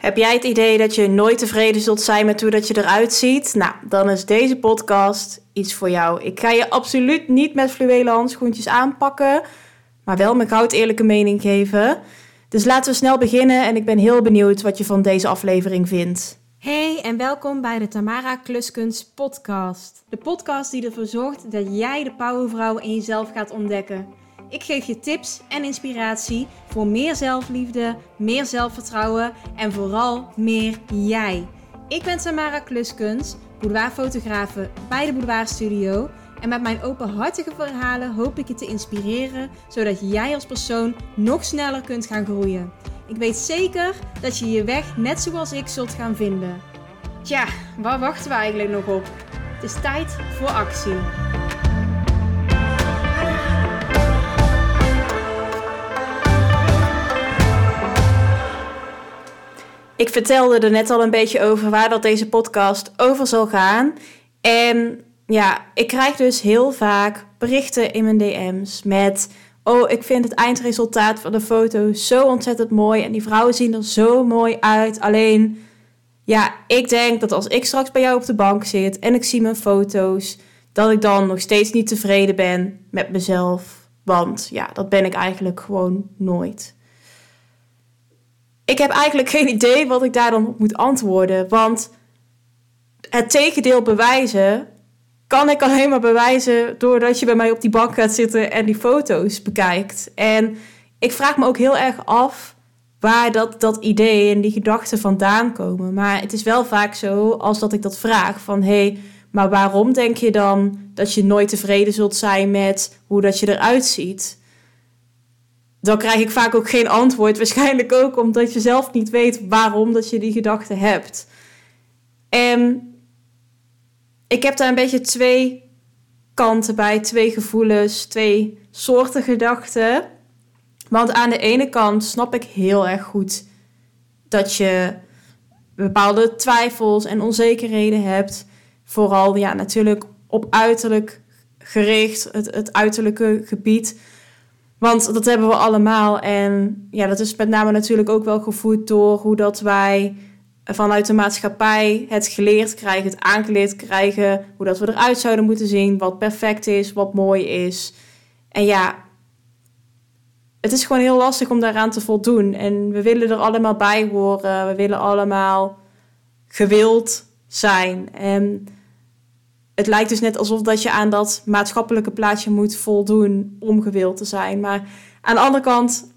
Heb jij het idee dat je nooit tevreden zult zijn met hoe dat je eruit ziet? Nou, dan is deze podcast iets voor jou. Ik ga je absoluut niet met fluwelen handschoentjes aanpakken, maar wel mijn goud eerlijke mening geven. Dus laten we snel beginnen en ik ben heel benieuwd wat je van deze aflevering vindt. Hey en welkom bij de Tamara Kluskunst podcast. De podcast die ervoor zorgt dat jij de powervrouw in jezelf gaat ontdekken. Ik geef je tips en inspiratie voor meer zelfliefde, meer zelfvertrouwen en vooral meer jij. Ik ben Tamara Kluskunst, boudoirfotografe bij de Boudoir Studio. En met mijn openhartige verhalen hoop ik je te inspireren, zodat jij als persoon nog sneller kunt gaan groeien. Ik weet zeker dat je je weg net zoals ik zult gaan vinden. Tja, waar wachten we eigenlijk nog op? Het is tijd voor actie. Ik vertelde er net al een beetje over waar dat deze podcast over zal gaan. En ja, ik krijg dus heel vaak berichten in mijn DM's met... Oh, ik vind het eindresultaat van de foto zo ontzettend mooi. En die vrouwen zien er zo mooi uit. Alleen, ja, ik denk dat als ik straks bij jou op de bank zit en ik zie mijn foto's... dat ik dan nog steeds niet tevreden ben met mezelf. Want ja, dat ben ik eigenlijk gewoon nooit ik heb eigenlijk geen idee wat ik daar dan op moet antwoorden. Want het tegendeel bewijzen kan ik alleen maar bewijzen doordat je bij mij op die bank gaat zitten en die foto's bekijkt. En ik vraag me ook heel erg af waar dat, dat idee en die gedachten vandaan komen. Maar het is wel vaak zo als dat ik dat vraag van hé, hey, maar waarom denk je dan dat je nooit tevreden zult zijn met hoe dat je eruit ziet? Dan krijg ik vaak ook geen antwoord. Waarschijnlijk ook omdat je zelf niet weet waarom dat je die gedachte hebt. En ik heb daar een beetje twee kanten bij, twee gevoelens, twee soorten gedachten. Want aan de ene kant snap ik heel erg goed dat je bepaalde twijfels en onzekerheden hebt. Vooral ja, natuurlijk op uiterlijk gericht, het, het uiterlijke gebied. Want dat hebben we allemaal. En ja, dat is met name natuurlijk ook wel gevoed door hoe dat wij vanuit de maatschappij het geleerd krijgen, het aangeleerd krijgen, hoe dat we eruit zouden moeten zien, wat perfect is, wat mooi is. En ja, het is gewoon heel lastig om daaraan te voldoen. En we willen er allemaal bij horen. We willen allemaal gewild zijn. En het lijkt dus net alsof dat je aan dat maatschappelijke plaatje moet voldoen om gewild te zijn. Maar aan de andere kant,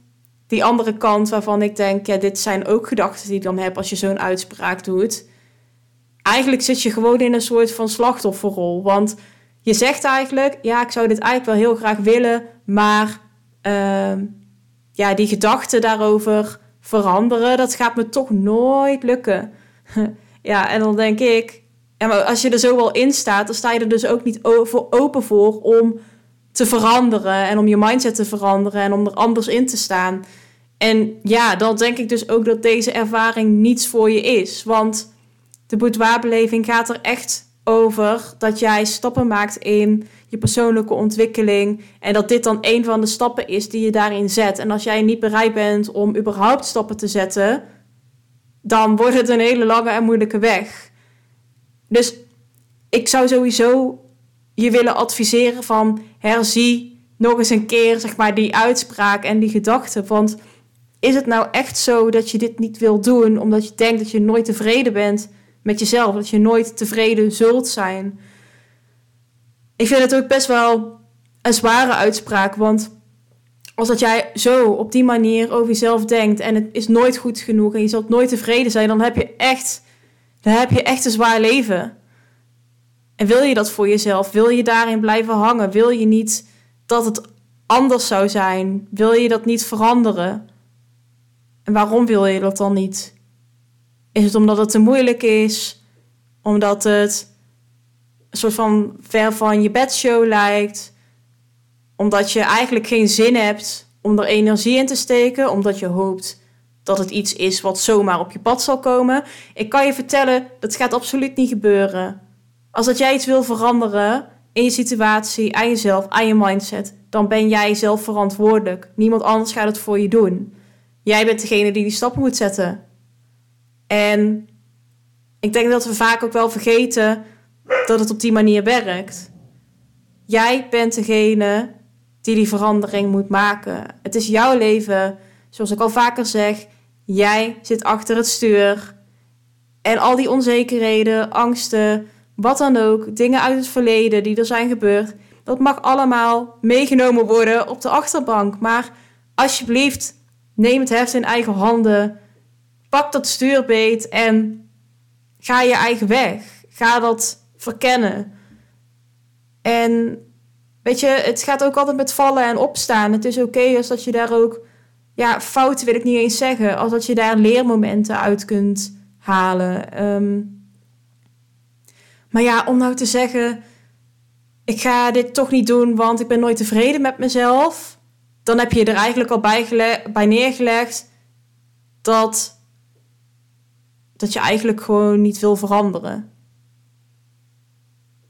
die andere kant waarvan ik denk, ja, dit zijn ook gedachten die ik dan heb als je zo'n uitspraak doet. Eigenlijk zit je gewoon in een soort van slachtofferrol. Want je zegt eigenlijk, ja, ik zou dit eigenlijk wel heel graag willen, maar uh, ja, die gedachten daarover veranderen, dat gaat me toch nooit lukken. ja, en dan denk ik, ja, maar als je er zo wel in staat, dan sta je er dus ook niet open voor om te veranderen en om je mindset te veranderen en om er anders in te staan. En ja, dan denk ik dus ook dat deze ervaring niets voor je is. Want de boudoirbeleving gaat er echt over dat jij stappen maakt in je persoonlijke ontwikkeling. En dat dit dan een van de stappen is die je daarin zet. En als jij niet bereid bent om überhaupt stappen te zetten, dan wordt het een hele lange en moeilijke weg. Dus ik zou sowieso je willen adviseren van herzie nog eens een keer zeg maar, die uitspraak en die gedachte. Want is het nou echt zo dat je dit niet wil doen omdat je denkt dat je nooit tevreden bent met jezelf, dat je nooit tevreden zult zijn? Ik vind het ook best wel een zware uitspraak, want als dat jij zo op die manier over jezelf denkt en het is nooit goed genoeg en je zult nooit tevreden zijn, dan heb je echt dan heb je echt een zwaar leven. En wil je dat voor jezelf? Wil je daarin blijven hangen? Wil je niet dat het anders zou zijn? Wil je dat niet veranderen? En waarom wil je dat dan niet? Is het omdat het te moeilijk is? Omdat het een soort van ver van je bedshow lijkt? Omdat je eigenlijk geen zin hebt om er energie in te steken? Omdat je hoopt dat het iets is wat zomaar op je pad zal komen. Ik kan je vertellen, dat gaat absoluut niet gebeuren. Als dat jij iets wil veranderen in je situatie, aan jezelf, aan je mindset, dan ben jij zelf verantwoordelijk. Niemand anders gaat het voor je doen. Jij bent degene die die stappen moet zetten. En ik denk dat we vaak ook wel vergeten dat het op die manier werkt. Jij bent degene die die verandering moet maken. Het is jouw leven, zoals ik al vaker zeg. Jij zit achter het stuur. En al die onzekerheden, angsten, wat dan ook, dingen uit het verleden die er zijn gebeurd, dat mag allemaal meegenomen worden op de achterbank. Maar alsjeblieft, neem het heft in eigen handen. Pak dat stuurbeet en ga je eigen weg. Ga dat verkennen. En weet je, het gaat ook altijd met vallen en opstaan. Het is oké als dat je daar ook, ja, fouten wil ik niet eens zeggen, als dat je daar leermomenten uit kunt halen. Ehm, maar ja, om nou te zeggen, ik ga dit toch niet doen, want ik ben nooit tevreden met mezelf. Dan heb je er eigenlijk al bij, bij neergelegd dat, dat je eigenlijk gewoon niet wil veranderen.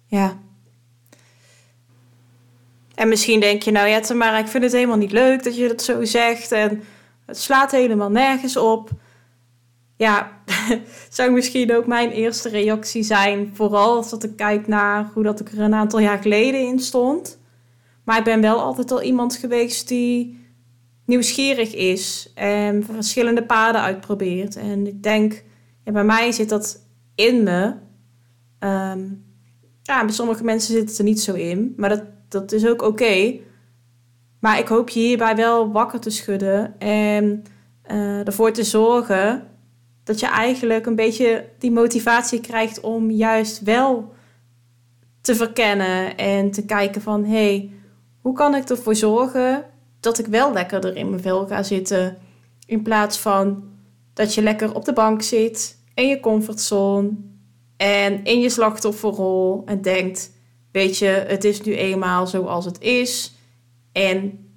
Ja. En misschien denk je, nou ja, maar ik vind het helemaal niet leuk dat je dat zo zegt. En het slaat helemaal nergens op. Ja, zou misschien ook mijn eerste reactie zijn. Vooral als dat ik kijk naar hoe dat ik er een aantal jaar geleden in stond. Maar ik ben wel altijd al iemand geweest die nieuwsgierig is en verschillende paden uitprobeert. En ik denk, ja, bij mij zit dat in me. Ehm, ja, bij sommige mensen zit het er niet zo in, maar dat, dat is ook oké. Maar ik hoop je hierbij wel wakker te schudden en uh, ervoor te zorgen dat je eigenlijk een beetje die motivatie krijgt om juist wel te verkennen en te kijken van hé, hey, hoe kan ik ervoor zorgen dat ik wel lekkerder in mijn vel ga zitten in plaats van dat je lekker op de bank zit in je comfortzone en in je slachtofferrol en denkt, weet je, het is nu eenmaal zoals het is en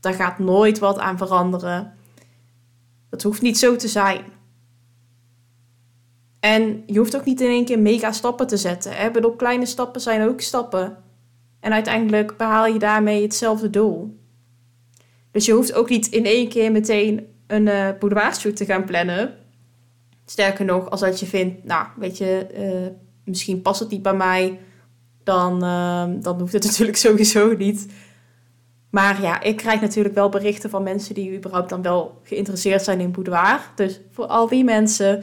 daar gaat nooit wat aan veranderen. Dat hoeft niet zo te zijn. En je hoeft ook niet in één keer mega stappen te zetten. Hè? Bedoel, kleine stappen zijn ook stappen. En uiteindelijk behaal je daarmee hetzelfde doel. Dus je hoeft ook niet in één keer meteen een uh, boudoirshoot te gaan plannen. Sterker nog, als dat je vindt, nou, weet je, uh, misschien past het niet bij mij, dan, uh, dan hoeft het natuurlijk sowieso niet. Maar ja, ik krijg natuurlijk wel berichten van mensen die überhaupt dan wel geïnteresseerd zijn in boudoir. Dus voor al die mensen,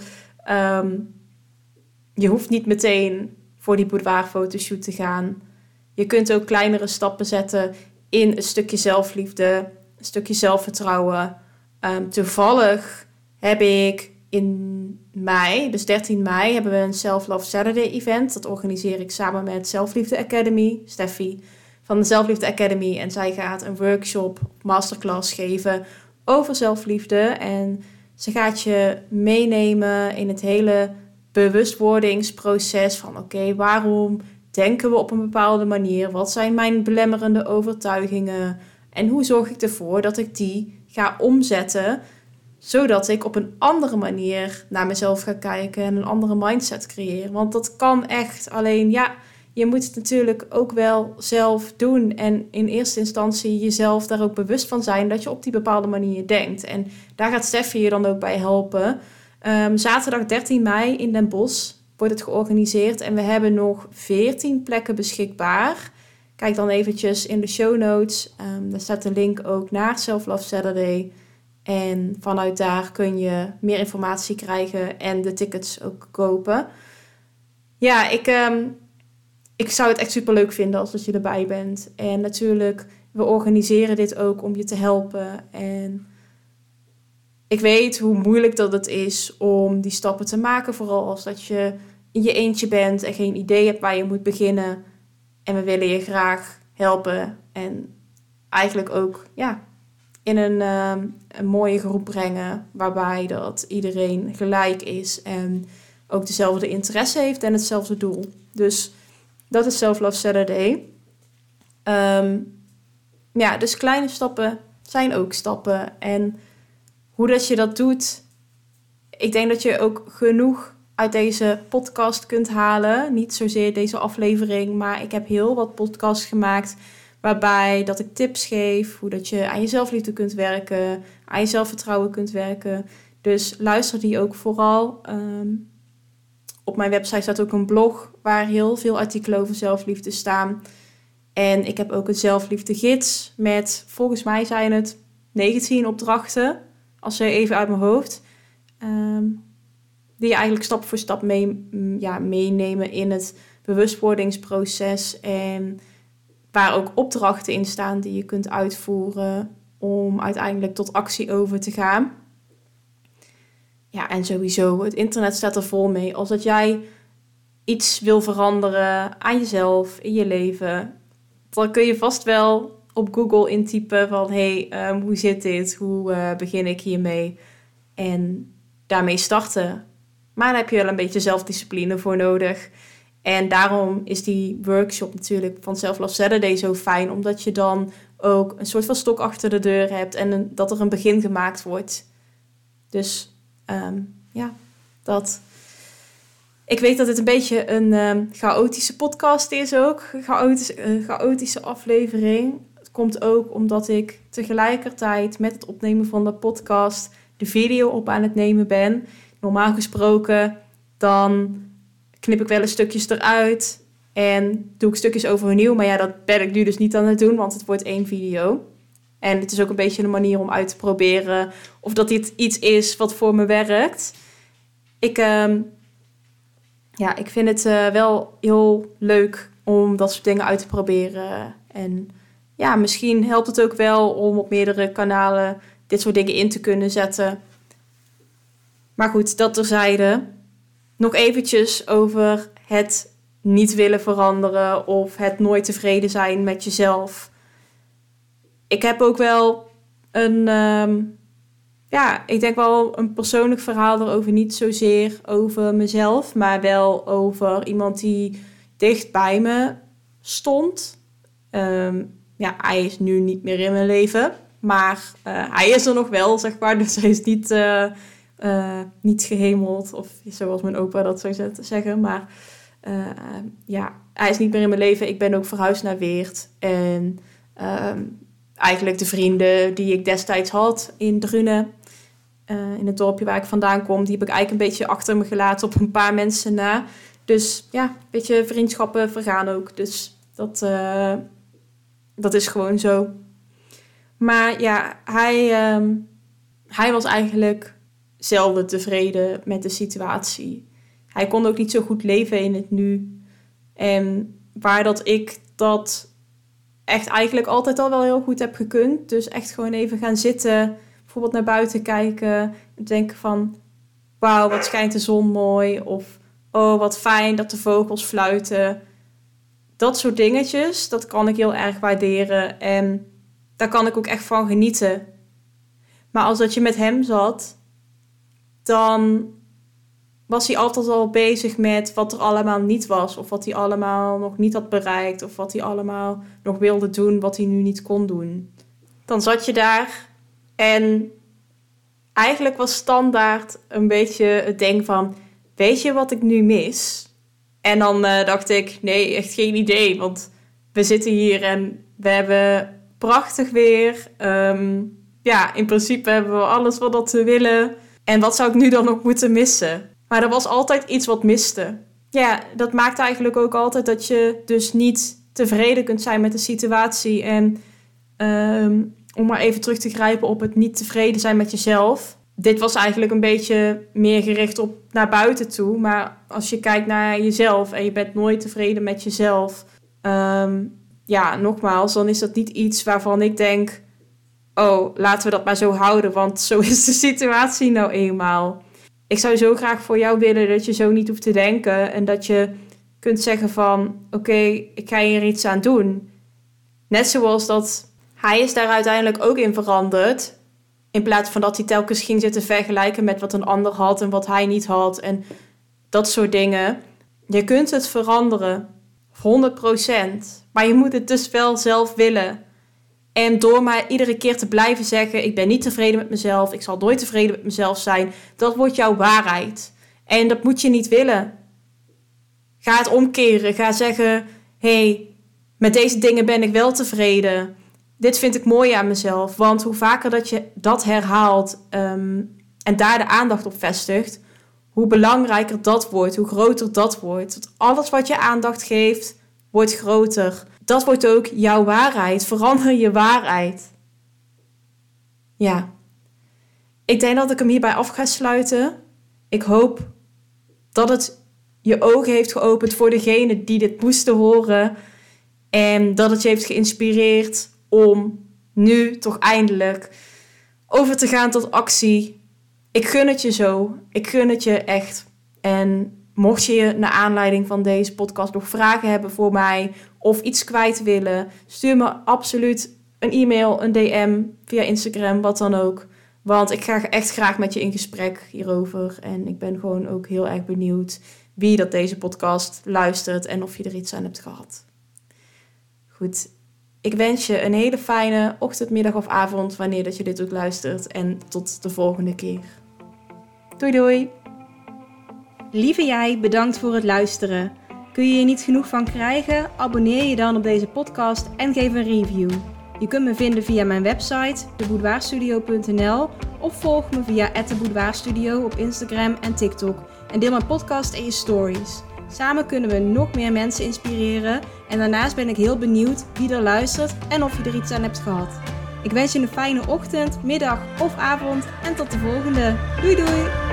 um, je hoeft niet meteen voor die boudoir fotoshoot te gaan. Je kunt ook kleinere stappen zetten in een stukje zelfliefde, een stukje zelfvertrouwen. Um, toevallig heb ik in mei, dus 13 mei, hebben we een Self Love Saturday event. Dat organiseer ik samen met Zelfliefde Academy, Steffi van de Zelfliefde Academy. En zij gaat een workshop, masterclass geven over zelfliefde. En ze gaat je meenemen in het hele bewustwordingsproces van oké, waarom denken we op een bepaalde manier? Wat zijn mijn belemmerende overtuigingen? En hoe zorg ik ervoor dat ik die ga omzetten zodat ik op een andere manier naar mezelf ga kijken en een andere mindset creëer. Want dat kan echt. Alleen ja, je moet het natuurlijk ook wel zelf doen. En in eerste instantie jezelf daar ook bewust van zijn dat je op die bepaalde manier denkt. En daar gaat Steffi je dan ook bij helpen. Um, zaterdag 13 mei in Den Bosch wordt het georganiseerd. En we hebben nog 14 plekken beschikbaar. Kijk dan eventjes in de show notes. Um, daar staat de link ook naar Self Love Saturday. En vanuit daar kun je meer informatie krijgen en de tickets ook kopen. Ja, ik, um, ik zou het echt super leuk vinden als dat je erbij bent. En natuurlijk, we organiseren dit ook om je te helpen. En ik weet hoe moeilijk dat het is om die stappen te maken. Vooral als dat je in je eentje bent en geen idee hebt waar je moet beginnen. En we willen je graag helpen. En eigenlijk ook ja, in een, ehm, een mooie groep brengen. Waarbij dat iedereen gelijk is en ook dezelfde interesse heeft en hetzelfde doel. Dus dat is Self Love Saturday. Um, ja, dus kleine stappen zijn ook stappen. En hoe dat je dat doet, ik denk dat je ook genoeg uit deze podcast kunt halen. Niet zozeer deze aflevering, maar ik heb heel wat podcasts gemaakt waarbij dat ik tips geef hoe dat je aan je zelfliefde kunt werken, aan je zelfvertrouwen kunt werken. Dus luister die ook vooral. Ehm, op mijn website staat ook een blog waar heel veel artikelen over zelfliefde staan. En ik heb ook een zelfliefde gids met, volgens mij zijn het 19 opdrachten, als je even uit mijn hoofd. Ehm, die je eigenlijk stap voor stap mee, ja, meenemen in het bewustwordingsproces. En waar ook opdrachten in staan die je kunt uitvoeren om uiteindelijk tot actie over te gaan. Ja, en sowieso, het internet staat er vol mee. Als dat jij iets wil veranderen aan jezelf, in je leven, dan kun je vast wel op Google intypen van hey, um, hoe zit dit? Hoe uh, begin ik hiermee? En daarmee starten. Maar daar heb je wel een beetje zelfdiscipline voor nodig. En daarom is die workshop natuurlijk van Self Love Saturday zo fijn. Omdat je dan ook een soort van stok achter de deur hebt. En dat er een begin gemaakt wordt. Dus um, ja, dat... Ik weet dat het een beetje een um, chaotische podcast is ook. Chaotische, chaotische aflevering. Het komt ook omdat ik tegelijkertijd met het opnemen van de podcast de video op aan het nemen ben. Normaal gesproken dan knip ik wel eens stukjes eruit en doe ik stukjes overnieuw. Maar ja, dat ben ik nu dus niet aan het doen, want het wordt één video. En het is ook een beetje een manier om uit te proberen of dat dit iets is wat voor me werkt. Ik, uh, ja, ik vind het uh, wel heel leuk om dat soort dingen uit te proberen. En ja, misschien helpt het ook wel om op meerdere kanalen dit soort dingen in te kunnen zetten. Maar goed, dat terzijde. Nog eventjes over het niet willen veranderen of het nooit tevreden zijn met jezelf. Ik heb ook wel een, um, ja, ik denk wel een persoonlijk verhaal erover. Niet zozeer over mezelf, maar wel over iemand die dicht bij me stond. Um, ja, hij is nu niet meer in mijn leven, maar uh, hij is er nog wel, zeg maar. Dus hij is niet. Uh, uh, niet gehemeld, of zoals mijn opa dat zou zeggen. Maar uh, ja, hij is niet meer in mijn leven. Ik ben ook verhuisd naar Weert. En uh, eigenlijk de vrienden die ik destijds had in Drunen, uh, in het dorpje waar ik vandaan kom, die heb ik eigenlijk een beetje achter me gelaten op een paar mensen na. Dus ja, een beetje vriendschappen vergaan ook. Dus dat, dat is gewoon zo. Maar ja, hij, um, hij was eigenlijk zelden tevreden met de situatie. Hij kon ook niet zo goed leven in het nu. En waar dat ik dat echt eigenlijk altijd al wel heel goed heb gekund. Dus echt gewoon even gaan zitten, bijvoorbeeld naar buiten kijken. En denken van, wauw, wat schijnt de zon mooi. Of, oh, wat fijn dat de vogels fluiten. Dat soort dingetjes, dat kan ik heel erg waarderen. En daar kan ik ook echt van genieten. Maar als dat je met hem zat dan was hij altijd al bezig met wat er allemaal niet was. Of wat hij allemaal nog niet had bereikt. Of wat hij allemaal nog wilde doen, wat hij nu niet kon doen. Dan zat je daar en eigenlijk was standaard een beetje het denk van... Weet je wat ik nu mis? En dan uh, dacht ik, nee, echt geen idee. Want we zitten hier en we hebben prachtig weer. Um, ja, in principe hebben we alles wat we willen. En wat zou ik nu dan nog moeten missen? Maar er was altijd iets wat miste. Ja, dat maakt eigenlijk ook altijd dat je dus niet tevreden kunt zijn met de situatie. En um, om maar even terug te grijpen op het niet tevreden zijn met jezelf. Dit was eigenlijk een beetje meer gericht op naar buiten toe. Maar als je kijkt naar jezelf en je bent nooit tevreden met jezelf. Um, ja, nogmaals, dan is dat niet iets waarvan ik denk oh, laten we dat maar zo houden, want zo is de situatie nou eenmaal. Ik zou zo graag voor jou willen dat je zo niet hoeft te denken en dat je kunt zeggen van, oké, ik ga hier iets aan doen. Net zoals dat hij is daar uiteindelijk ook in veranderd. In plaats van dat hij telkens ging zitten vergelijken met wat een ander had en wat hij niet had en dat soort dingen. Je kunt het veranderen, 100%. Maar je moet het dus wel zelf willen. En door maar iedere keer te blijven zeggen: Ik ben niet tevreden met mezelf, ik zal nooit tevreden met mezelf zijn, dat wordt jouw waarheid. En dat moet je niet willen. Ga het omkeren. Ga zeggen: hey, met deze dingen ben ik wel tevreden. Dit vind ik mooi aan mezelf. Want hoe vaker dat je dat herhaalt, um, en daar de aandacht op vestigt, hoe belangrijker dat wordt, hoe groter dat wordt. Dat alles wat je aandacht geeft, wordt groter. Dat wordt ook jouw waarheid. Verander je waarheid. Ja. Ik denk dat ik hem hierbij af ga sluiten. Ik hoop dat het je ogen heeft geopend voor degene die dit moesten horen. En dat het je heeft geïnspireerd om nu toch eindelijk over te gaan tot actie. Ik gun het je zo. Ik gun het je echt. En mocht je naar aanleiding van deze podcast nog vragen hebben voor mij of iets kwijt willen, stuur me absoluut een e-mail, een DM via Instagram, wat dan ook. Want ik ga echt graag met je in gesprek hierover. En ik ben gewoon ook heel erg benieuwd wie dat deze podcast luistert en of je er iets aan hebt gehad. Goed, ik wens je een hele fijne ochtend, middag of avond wanneer dat je dit ook luistert. En tot de volgende keer. Doei doei! Lieve jij, bedankt voor het luisteren. Kun je er niet genoeg van krijgen? Abonneer je dan op deze podcast en geef een review. Je kunt me vinden via mijn website, deboudoirstudio.nl of volg me via @deboudoirstudio op Instagram en TikTok en deel mijn podcast en je stories. Samen kunnen we nog meer mensen inspireren en daarnaast ben ik heel benieuwd wie er luistert en of je er iets aan hebt gehad. Ik wens je een fijne ochtend, middag of avond en tot de volgende. Doei doei!